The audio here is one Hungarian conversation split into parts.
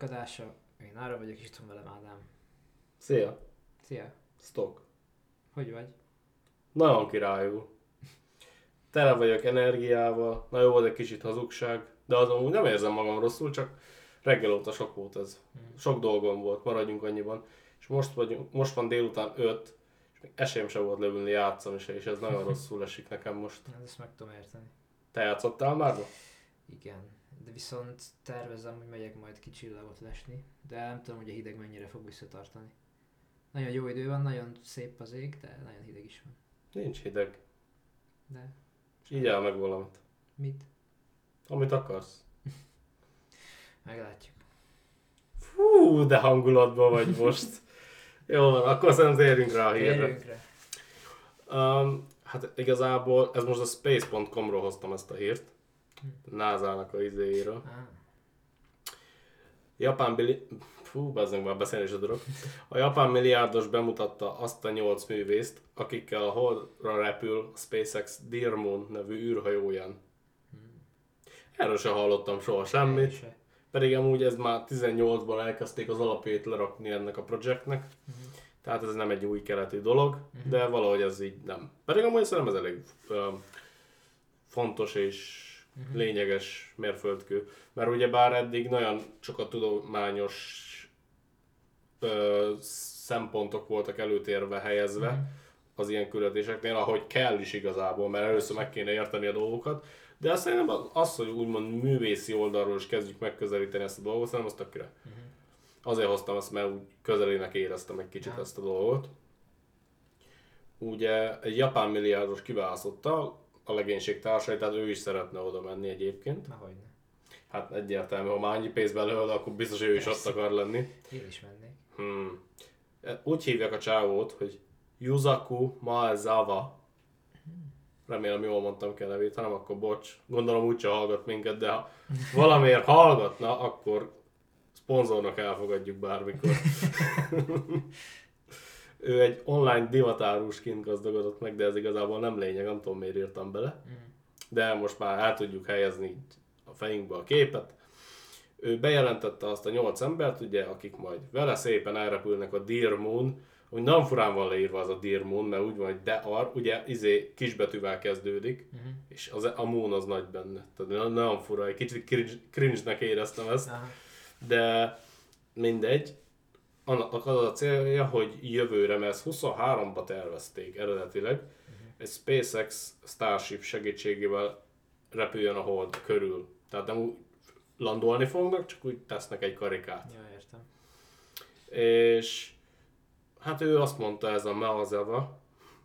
harmadik adása. Én arra vagyok, és itt van velem Ádám. Szia! Szia! Stock. Hogy vagy? Nagyon királyú. Tele vagyok energiával, na jó, egy kicsit hazugság, de azon úgy nem érzem magam rosszul, csak reggel óta sok volt ez. Sok dolgom volt, maradjunk annyiban. És most, vagyunk, most van délután 5, és még esélyem sem volt leülni játszani se, és ez nagyon rosszul esik nekem most. Hát Ezt meg tudom érteni. Te játszottál már? Igen. De viszont tervezem, hogy megyek majd kicsillagot lesni, de nem tudom, hogy a hideg mennyire fog visszatartani. Nagyon jó idő van, nagyon szép az ég, de nagyon hideg is van. Nincs hideg. De Így áll meg valamit. mit? Amit akarsz. Meglátjuk. Fú, de hangulatban vagy most. Jó van, akkor szerintem térjünk rá a hírre. Térjünk rá. Um, hát igazából, ez most a space.com-ról hoztam ezt a hírt. NASA-nak a izéiről. Ah, Japán bili... Fú, bazzeg már beszélni is a dolog. A japán milliárdos bemutatta azt a nyolc művészt, akikkel a Holdra repül a SpaceX Dear Moon nevű űrhajóján. Erről sem hallottam soha semmit, se. pedig amúgy ez már 18-ban elkezdték az alapjait lerakni ennek a projektnek. Tehát ez nem egy új keletű dolog, de valahogy ez így nem. Pedig amúgy szerintem ez elég ö, fontos és lényeges mérföldkő. Mert ugye bár eddig nagyon csak a tudományos ö, szempontok voltak előtérbe helyezve az ilyen küldetéseknél, ahogy kell is igazából, mert először meg kéne érteni a dolgokat. De azt szerintem az- hogy úgymond művészi oldalról is kezdjük megközelíteni ezt a dolgot, szerintem az tök király. Azért hoztam ezt, mert úgy közelének éreztem egy kicsit Ja. ezt a dolgot. Ugye egy japán milliárdos kiválasztotta a legénység társai, tehát ő is szeretne oda menni egyébként. Na hogyne. Hát egyértelmű, ha már annyi pénz belőle, akkor biztos ő is Persze. ott akar lenni. Én is mennék. Hmm. Úgy hívják a csávót, hogy Yuzaku Maezawa. Remélem jól mondtam ki a nevét, ha nem, akkor bocs. Gondolom úgyse hallgat minket, de ha valamiért hallgatna, akkor szponzornak elfogadjuk bármikor. ő egy online divatárusként gazdagodott meg, de ez igazából nem lényeg, nem tudom miért írtam bele. De most már el tudjuk helyezni a fejünkbe a képet. Ő bejelentette azt a nyolc embert, ugye, akik majd vele szépen elrepülnek a Dear Moon, hogy nem furán van leírva az a Dear Moon, mert úgy van, hogy Dear, ugye izé kisbetűvel kezdődik, uh-huh. és az, a Moon az nagy benne. Tehát nagyon, fura, egy kicsit cringe, cringe-nek éreztem ezt, Aha. de mindegy. Annak az a célja, hogy jövőre, mert ezt 23-ba tervezték eredetileg, uh-huh. egy SpaceX Starship segítségével repüljön a Hold körül. Tehát nem úgy landolni fognak, csak úgy tesznek egy karikát. Ja, értem. És hát ő azt mondta ez a ma az ava,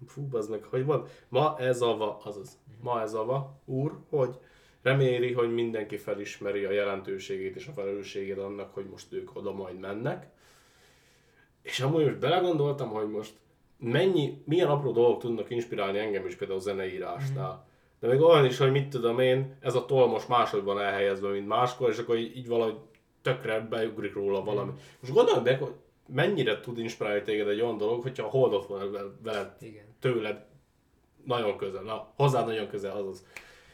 fú, az meg, hogy van, ma ez ava, azaz, ma ez ava úr, hogy reméli, hogy mindenki felismeri a jelentőségét és a felelősségét annak, hogy most ők oda majd mennek. És amúgy most belegondoltam, hogy most mennyi, milyen apró dolgok tudnak inspirálni engem is például a zeneírásnál. De még olyan is, hogy mit tudom én, ez a toll most máshogy van elhelyezve, mint máskor, és akkor így, így valahogy tökre beugrik róla valami. Most gondolj meg, hogy mennyire tud inspirálni téged egy olyan dolog, hogyha a holdot van vel- veled, Igen. tőled nagyon közel, na, hozzád nagyon közel, azaz.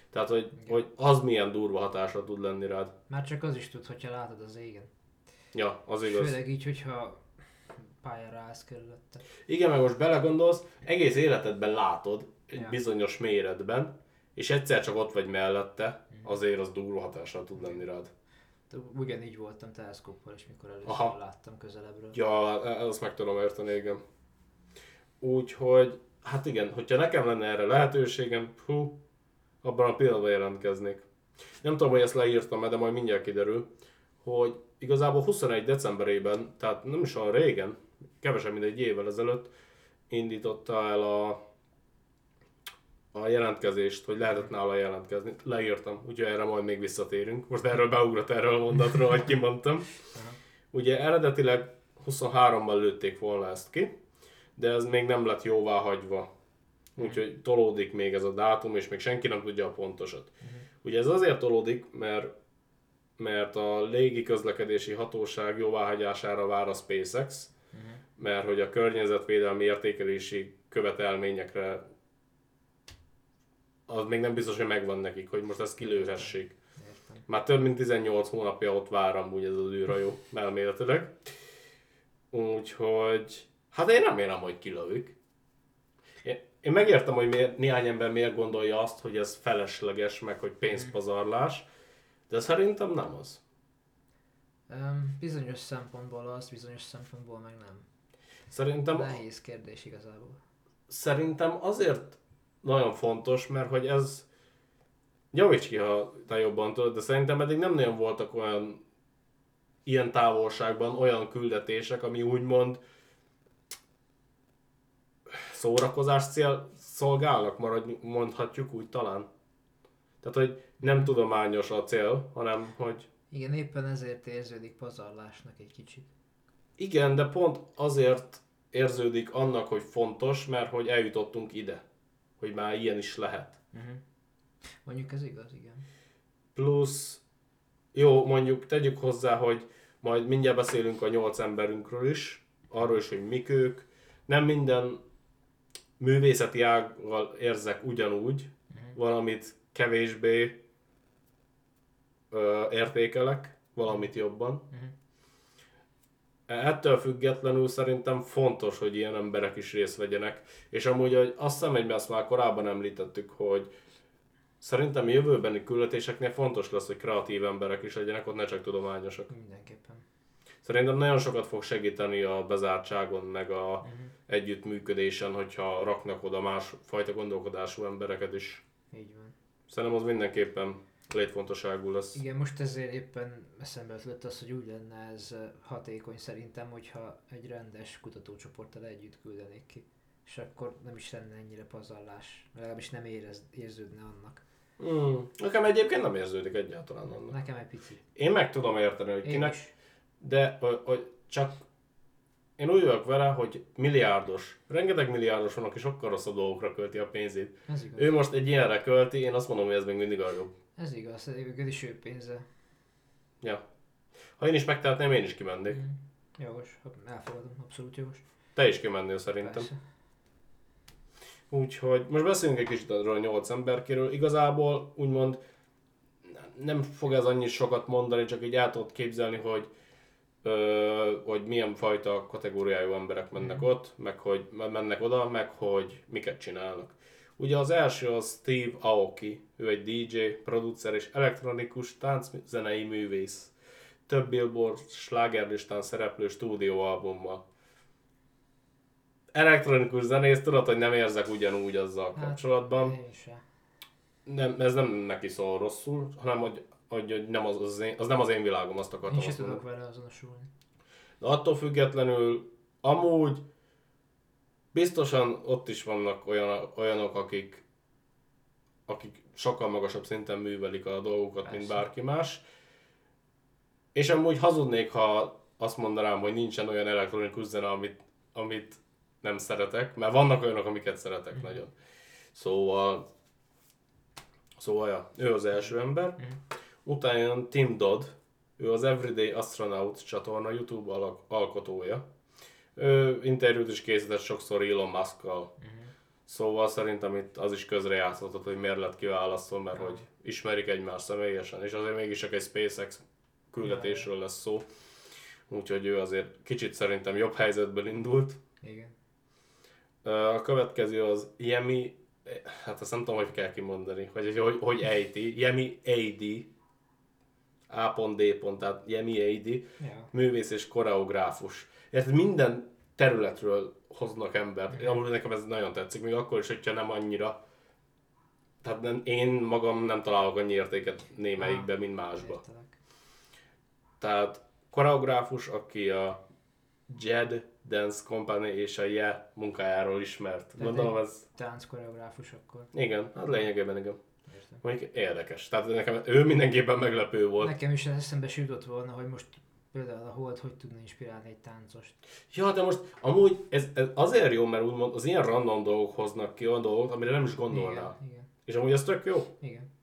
Tehát, hogy, hogy az milyen durva hatásra tud lenni rád. Már csak az is tud, hogyha látod az égen. Ja, az igaz. Főleg így, hogyha pályára állsz körülötte. Igen, meg most belegondolsz, egész életedben látod egy Ja. bizonyos méretben, és egyszer csak ott vagy mellette, azért az durva hatással tud lenni rád. De ugyanígy voltam teleszkóppal is, mikor először Aha. láttam közelebbről. Ja, azt meg tudom érteni, igen. Úgyhogy, hát igen, hogyha nekem lenne erre lehetőségem, hú, abban a pillanatban jelentkeznék. Nem tudom, hogy ezt leírtam de majd mindjárt kiderül, hogy igazából 21 decemberében, tehát nem is olyan régen, kevesebb, mint egy évvel ezelőtt indította el a, a jelentkezést, hogy lehetett nála jelentkezni. Leírtam, úgyhogy erre majd még visszatérünk. Most erről beugrott erről a mondatról, hogy kimondtam. Ugye eredetileg 23-ban lőtték volna ezt ki, de ez még nem lett jóvá hagyva. Úgyhogy tolódik még ez a dátum, és még senki nem tudja a pontosat. Ugye ez azért tolódik, mert mert a légi közlekedési hatóság jóváhagyására vár a SpaceX, mert hogy a környezetvédelmi értékelési követelményekre az még nem biztos, hogy megvan nekik, hogy most ezt kilőhessék. Már több mint 18 hónapja ott vár amúgy ez az űrhajó, elméletileg. Úgyhogy, hát én remélem, hogy kilövik. Én, én megértem, hogy miért, néhány ember miért gondolja azt, hogy ez felesleges, meg hogy pénzpazarlás, de szerintem nem az. Um, bizonyos szempontból az, bizonyos szempontból meg nem. Szerintem, Nehéz kérdés igazából. szerintem azért nagyon fontos, mert hogy ez, javíts ki, ha te jobban tudod, de szerintem eddig nem nagyon voltak olyan ilyen távolságban olyan küldetések, ami úgymond szórakozás cél szolgálnak, maradj, mondhatjuk úgy talán. Tehát, hogy nem tudományos a cél, hanem, hogy Igen, éppen ezért érződik pazarlásnak egy kicsit. Igen, de pont azért érződik annak, hogy fontos, mert hogy eljutottunk ide. Hogy már ilyen is lehet. Uh-huh. Mondjuk ez igaz, igen. Plusz, jó, mondjuk tegyük hozzá, hogy majd mindjárt beszélünk a nyolc emberünkről is, arról is, hogy mik ők. Nem minden művészeti ággal érzek ugyanúgy, valamit kevésbé ö, értékelek, valamit jobban. Mhm. Ettől függetlenül szerintem fontos, hogy ilyen emberek is részt vegyenek. És amúgy, hogy azt hiszem, hogy azt már korábban említettük, hogy szerintem jövőbeni küldetéseknél fontos lesz, hogy kreatív emberek is legyenek, ott ne csak tudományosak. Mindenképpen. Szerintem nagyon sokat fog segíteni a bezártságon, meg a Uh-huh. együttműködésen, hogyha raknak oda más fajta gondolkodású embereket is. Így van. Szerintem az mindenképpen létfontosságú lesz. Igen, most ezért éppen eszembe ötlött az, hogy úgy lenne ez hatékony szerintem, hogyha egy rendes kutatócsoporttal együtt küldenék ki. És akkor nem is lenne ennyire pazarlás, legalábbis nem érez, érződne annak. Hmm. Nekem egyébként nem érződik egyáltalán annak. Nekem egy picit. Én meg tudom érteni, hogy Én kinek, is. de hogy, csak én úgy vagyok vele, hogy milliárdos, rengeteg milliárdos van, aki sokkal rosszabb dolgokra költi a pénzét. Ő most egy ilyenre költi, én azt mondom, hogy ez még mindig a jobb. Ez igaz, ez is ő pénze. Ja. Ha én is megtehetném, én is kimennék. Mm. Jogos, elfogadom, abszolút jogos. Te is kimennél szerintem. Persze. Úgyhogy most beszélünk egy kicsit arról a nyolc emberkéről. Igazából úgymond nem fog ez annyi sokat mondani, csak így el tudod képzelni, hogy ö, hogy milyen fajta kategóriájú emberek mennek ott, meg hogy mennek oda, meg hogy miket csinálnak. Ugye az első az Steve Aoki, ő egy DJ, producer és elektronikus tánczenei művész. Több Billboard slágerlistán szereplő stúdióalbummal. Elektronikus zenész, tudod, hogy nem érzek ugyanúgy azzal Hát, kapcsolatban nem, ez nem neki szól rosszul, hanem hogy, hogy, hogy nem az, az, én, az nem az én világom, azt akartam Én se azt mondani. tudok vele azonosulni. De attól függetlenül amúgy biztosan ott is vannak olyan, olyanok, akik, akik sokkal magasabb szinten művelik a dolgokat, Persze. mint bárki más. És amúgy hazudnék, ha azt mondanám, hogy nincsen olyan elektronikus zene, amit, amit nem szeretek, mert vannak olyanok, amiket szeretek Mhm. nagyon. Szóval, szóval ja, ő az első ember. Mhm. Utána jön Tim Dodd, ő az Everyday Astronaut csatorna YouTube alak- alkotója. Ő interjút is készített sokszor Elon Musk-kal. Mhm. Szóval szerintem itt az is közrejátszhatott, hogy miért lett kiválasztva, mert hogy ismerik egymást személyesen, és azért mégis csak egy SpaceX küldetésről lesz szó. Úgyhogy ő azért kicsit szerintem jobb helyzetben indult. Igen. A következő az Yemi, hát azt nem tudom, hogy kell kimondani, hogy hogy, hogy ejti, Yemi AD, A.D. tehát Yemi AD, Ja. művész és koreográfus. Érted, minden területről hoznak embert. Amúgy nekem ez nagyon tetszik, még akkor is, hogyha nem annyira. Tehát nem, én magam nem találok annyi értéket némelyikbe, mint másba. Értelek. Tehát koreográfus, aki a Jed Dance Company és a Je munkájáról ismert. Tehát Gondolom ez... Tánc koreográfus akkor. Igen, hát lényegében igen. Értem. Mondjuk érdekes. Tehát nekem ő mindenképpen meglepő volt. Nekem is eszembe se jutott volna, hogy most például a Hold hogy tudna inspirálni egy táncost. Ja, de most amúgy ez, ez azért jó, mert úgymond az ilyen random dolgok hoznak ki olyan dolgokat, amire nem is gondolnál. Igen, igen, És amúgy ez tök jó. igen.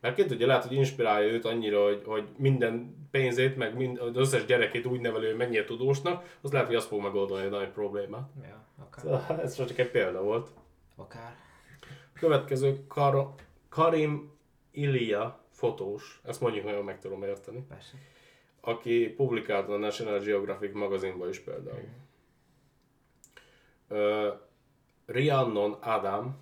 Mert ki tudja, lehet, hogy inspirálja őt annyira, hogy, hogy minden pénzét, meg mind, az összes gyerekét úgy nevelő, hogy mennyire tudósnak, az lehet, hogy azt fog megoldani egy nagy problémát. Ja, akár. Szóval ez csak egy példa volt. Akár. Következő Kar- Karim Ilia, fotós, ezt mondjuk nagyon meg tudom érteni, Persze. Aki publikált a National Geographic magazinban is például. Uh, Rhiannon Adam,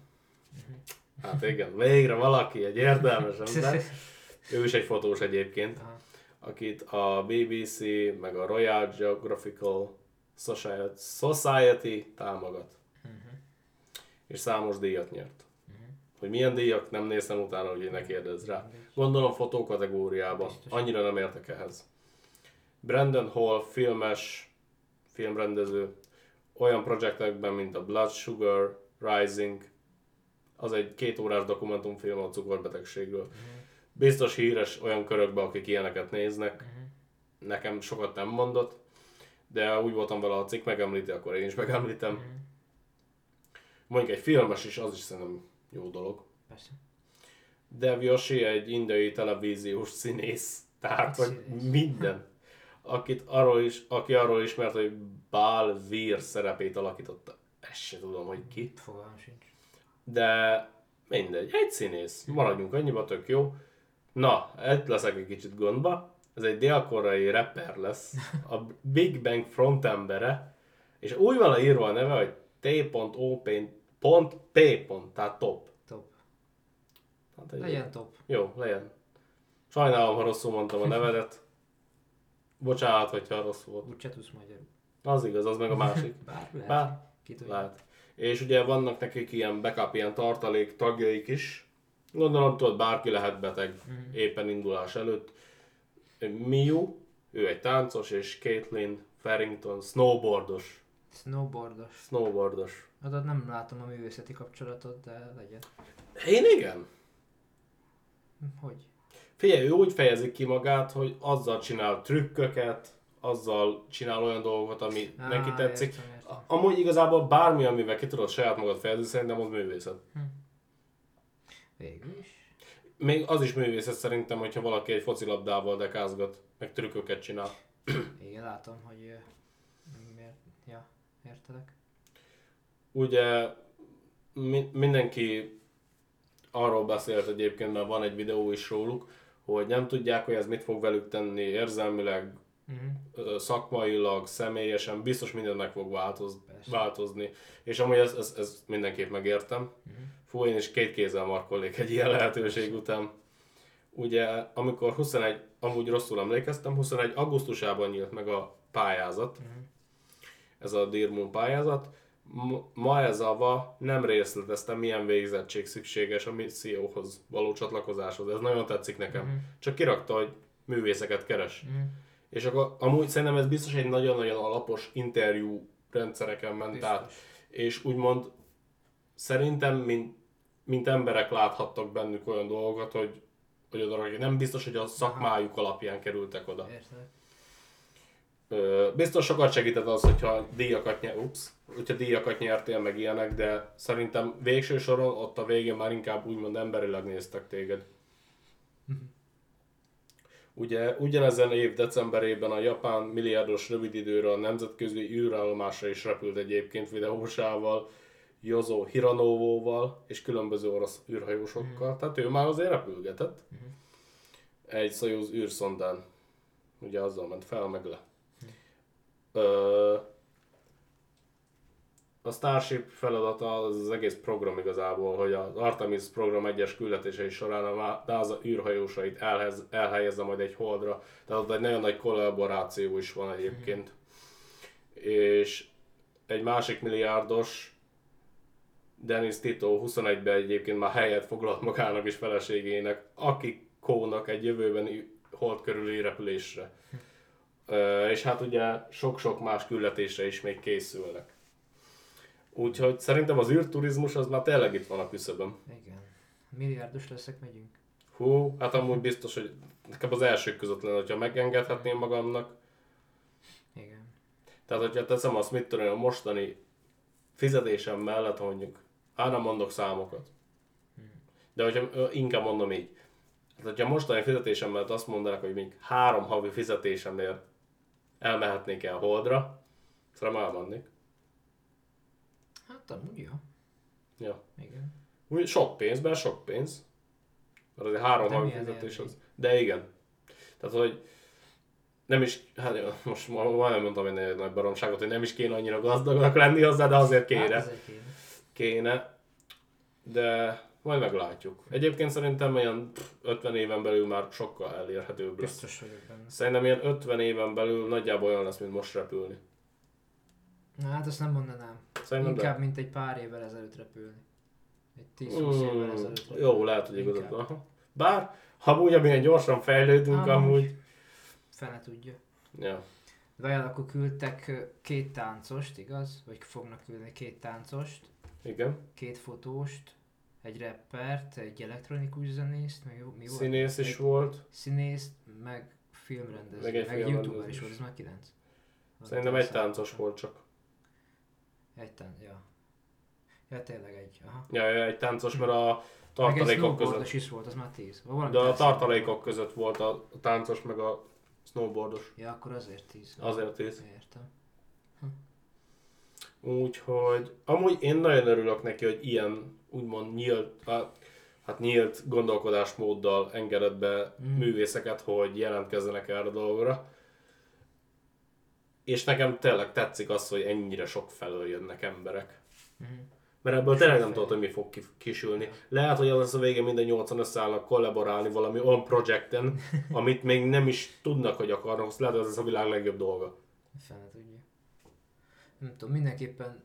hát igen, végre valaki, egy értelmes ember, ő is egy fotós egyébként, akit a BBC meg a Royal Geographical Society, támogat. És számos díjat nyert. Hogy milyen díjak, nem néztem utána, hogy ne kérdezz rá. Gondolom fotó kategóriába. Biztos. Annyira nem értek ehhez. Brandon Hall, filmes, filmrendező, olyan projektekben, mint a Blood Sugar Rising, az egy két órás dokumentumfilm a cukorbetegségről. Biztos híres olyan körökben, akik ilyeneket néznek. Nekem sokat nem mondott, de úgy voltam vele, a cikk megemlíti, akkor én is megemlítem. Mondjuk egy filmes is, az is szerintem jó dolog. Persze. Dev Yoshi egy indiai televíziós színész, tehát hogy minden. Akit arról is, aki arról ismert, hogy Bál Vír szerepét alakította. Ezt se tudom, hogy ki. Fogalmam sincs. De mindegy, egy színész. Maradjunk annyiba, tök jó. Na, itt leszek egy kicsit gondba. Ez egy dél-koreai rapper lesz. A Big Bang frontembere. És úgy van írva a neve, hogy T.O.P. Tehát top. Top. Hát egy- Legyen top. Jó, legyen. Sajnálom, ha rosszul mondtam a nevedet. Bocsánat, hogyha rossz volt. Úgyse tudsz magyarul. Az igaz, az meg a másik. Bár lehet. Bár, Ki tudja. lehet. És ugye vannak nekik ilyen backup, ilyen tartalék tagjaik is. Gondolom, tudod, bárki lehet beteg éppen indulás előtt. Miu, ő egy táncos, és Caitlin Farrington snowboardos. Snowboardos. Snowboardos. Adat nem látom a művészeti kapcsolatot, de legyen. Én igen. Hogy? Figyelj, ő úgy fejezik ki magát, hogy azzal csinál trükköket, azzal csinál olyan dolgokat, ami Á, neki tetszik. értem, értem. Amúgy igazából bármi, amivel ki tudod saját magad fejezni, szerintem az művészet. Végül is. Még az is művészet szerintem, hogyha valaki egy focilabdával dekázgat, meg trükköket csinál. Igen, látom, hogy miért. Ja, értelek. Ugye mi- mindenki arról beszélt egyébként, mert van egy videó is róluk, hogy nem tudják, hogy ez mit fog velük tenni érzelmileg, Uh-huh. szakmailag, személyesen, biztos mindennek fog változ, Persze. változni. És amúgy ez, ez, ez mindenképp megértem. Mhm. Fú, én is két kézzel markolnék egy ilyen lehetőség után. Ugye, amikor 21, amúgy rosszul emlékeztem, 21 augusztusában nyílt meg a pályázat, Mhm. ez a Dear Moon pályázat. Ma ez a VA nem részletezte, milyen végzettség szükséges a misszióhoz való csatlakozáshoz. Ez nagyon tetszik nekem. Mhm. Csak kirakta, hogy művészeket keres. Mhm. És akkor amúgy szerintem ez biztos egy nagyon-nagyon alapos interjú rendszereken ment Biztos. át. És úgymond szerintem, mint, mint emberek láthattak bennük olyan dolgokat, hogy, hogy oda rakják. nem biztos, hogy a szakmájuk alapján kerültek oda. Értelek. Biztos sokat segített az, hogyha díjakat, nyer, ups, hogyha díjakat nyertél meg ilyenek, de szerintem végső soron ott a végén már inkább úgymond emberileg néztek téged. Ugye ugyanezen év decemberében a japán milliárdos rövid időre a nemzetközi űrállomásra is repült egyébként videósával, Yozo Hiranovóval és különböző orosz űrhajósokkal. Tehát ő már azért repülgetett. Egy Soyuz űrszondán. Ugye azzal ment fel, meg le. A Starship feladata az, az egész program igazából, hogy az Artemis program egyes küldetései során a NASA űrhajósait elhez, elhelyezze majd egy holdra. Tehát ott egy nagyon nagy kollaboráció is van egyébként. És egy másik milliárdos, Dennis Tito 21-ben egyébként már helyet foglalt magának és feleségének, akik kónak egy jövőbeni hold körüli repülésre. És hát ugye sok-sok más küldetésre is még készülnek. Úgyhogy szerintem az űrturizmus az már tényleg itt van a küszöbön. Igen. Milliárdos leszek, megyünk. Hú, hát amúgy biztos, hogy nekem az elsők között lenne, hogyha megengedhetném magamnak. Igen. Tehát, hogyha teszem azt, mit tudom, a mostani fizetésem mellett mondjuk, hát nem mondok számokat. De hogyha inkább mondom így. Hát, hogyha mostani fizetésem mellett azt mondanak, hogy még három havi fizetésemért elmehetnék el Holdra, szerintem elmennék. Hát amúgy jó. Ja. Igen. Úgy sok pénz, mert sok pénz. Mert azért három De havi milyen fizetés élmény. az. De igen. Tehát, hogy nem is, hát most ma- majdnem mondtam egy nagy- nagy baromságot, hogy nem is kéne annyira gazdagnak lenni hozzá, de azért kéne. Hát azért kéne. kéne, de majd meglátjuk. Egyébként szerintem olyan 50 éven belül már sokkal elérhetőbb lesz. Biztos vagyok benne. Szerintem ilyen 50 éven belül nagyjából olyan lesz, mint most repülni. Na hát azt nem mondanám. Szerintem Inkább, de. mint egy pár évvel ezelőtt repülni. Egy 10-20 évvel Mm, ezelőtt repülni. jó, lehet, hogy igazad van. Bár, ha amúgy amilyen gyorsan fejlődünk, Amúgy. amúgy. Fene tudja. Ja. Vajon akkor küldtek két táncost, igaz? Vagy fognak küldeni két táncost, Igen. két fotóst, egy rappert, egy elektronikus zenészt, meg mi volt? Színész is egy volt. Színészt, meg filmrendező, Meg egy meg youtuber is volt, ez már kilenc. Szerintem egy táncos volt csak. Egy tánc, ja. Ja, tényleg egy, aha. Ja, ja, egy táncos, mert a egy tartalékok között. is volt, az már tíz. Valami De a tartalékok között volt a táncos, meg a snowboardos. Ja, akkor azért tíz. Azért tíz. Értem. Úgyhogy amúgy én nagyon örülök neki, hogy ilyen úgymond nyílt, hát- nyílt gondolkodásmóddal engedett be Mm. művészeket, hogy jelentkezzenek erre a dologra. És nekem tényleg tetszik az, hogy ennyire sok felől jönnek emberek. Mhm. Mert ebből tényleg nem tudod, hogy mi fog ki- kisülni. Lehet, hogy az lesz a végén minden 80 összeállnak kollaborálni valami olyan projekten, amit még nem is tudnak, hogy akarnak. Azt lehet, hogy ez lesz a világ legjobb dolga. Fene tudja. Nem tudom, mindenképpen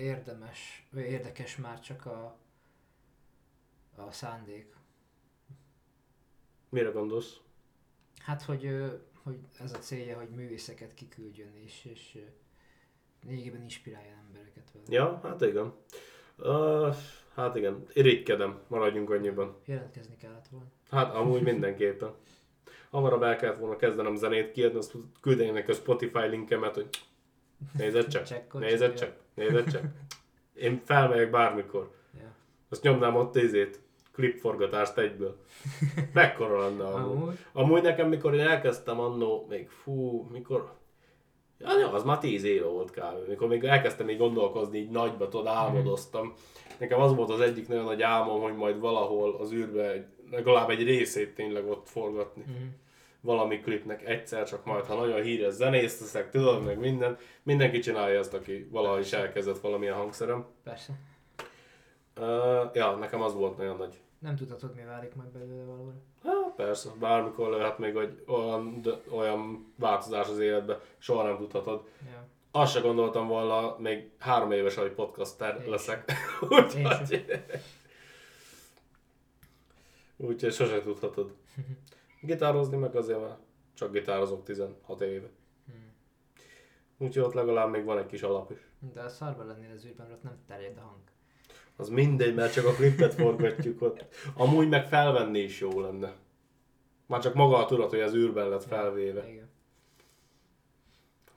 érdemes, vagy érdekes már csak a, a szándék. Mire gondolsz? Hát, hogy, hogy ez a célja, hogy művészeket kiküldjön és, és lényegében inspirálja embereket vele. Ja, hát igen. Uh, hát igen, irigykedem, maradjunk annyiban. Jelentkezni kellett volna. Hát amúgy mindenképpen. Hamarabb el kellett volna kezdenem zenét kiadni, azt küldeni neki a Spotify linkemet, hogy nézed csak, Csekkol, nézed csak, nézed csak. Én felmegyek bármikor. Ja. Azt nyomnám ott izét, klipforgatást egyből. Mekkora lenne amúgy. Amúgy, Amúgy nekem, mikor én elkezdtem annó, még fú, mikor... Ja, az már tíz éve volt kb. Mikor még elkezdtem így gondolkozni, így nagyba, tudod, álmodoztam. Nekem az volt az egyik nagyon nagy álmom, hogy majd valahol az űrbe legalább egy részét tényleg ott forgatni. Mhm. Valami klipnek egyszer, csak majd, ha nagyon híres zenész leszek, tudod, meg minden. Mindenki csinálja ezt, aki valaha is elkezdett valamilyen hangszerem. persze. Uh, ja, nekem az volt nagyon nagy Nem tudhatod, mi válik majd belőle valóra. Hát persze, bármikor lehet még egy olyan, de, olyan változás az életbe, soha nem tudhatod. Ja. Azt se gondoltam volna, még három éves, hogy podcaster Én leszek. Úgyhogy... Úgyhogy sose tudhatod. Gitározni meg azért már csak gitározok 16 éve. Hmm. Úgyhogy ott legalább még van egy kis alap is. De a szarban lennél az űrben, ott nem terjed a hang. Az mindegy, mert csak a klippet forgatjuk ott. Amúgy meg felvenni is jó lenne. Már csak maga a tudat, hogy az űrben lett felvéve. Igen.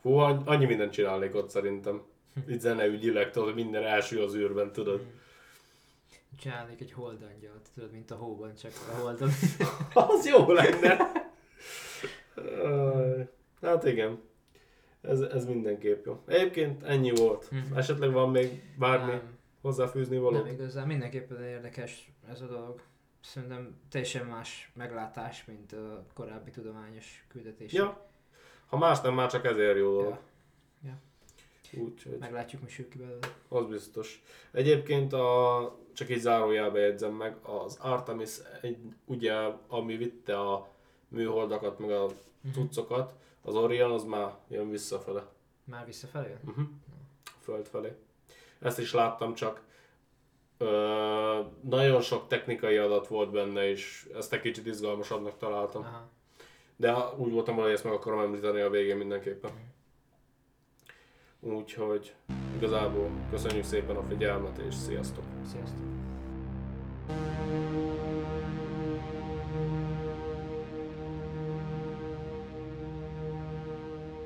Hú, anny- annyi mindent csinálnék ott szerintem. Itt zeneügyileg, tudod, hogy minden első az űrben, tudod. Csinálnék egy holdangyalt, tudod, mint a hóban, csak a holdon. Az jó lenne. Hát igen. Ez, ez mindenképp jó. Egyébként ennyi volt. Mhm. Esetleg van még bármi nem, hozzáfűzni nem való? igazán, mindenképpen érdekes ez a dolog. Szerintem teljesen más meglátás, mint a korábbi tudományos küldetés. Ja. Ha más nem, már csak ezért jó dolog. Ja. Úgyhogy Meglátjuk, mi sül ki belőle. az biztos. Egyébként a, csak így zárójelbe jegyzem meg, az Artemis egy, ugye, ami vitte a műholdakat, meg a Mhm. cuccokat, az Orion az már jön visszafele. Már visszafelé? jön? Uh-huh. Föld felé. Ezt is láttam, csak ö, nagyon sok technikai adat volt benne, és ezt egy kicsit izgalmasabbnak találtam. Aha. De úgy voltam hogy ezt meg akarom említeni a végén mindenképpen. Úgyhogy igazából köszönjük szépen a figyelmet, és sziasztok! Sziasztok!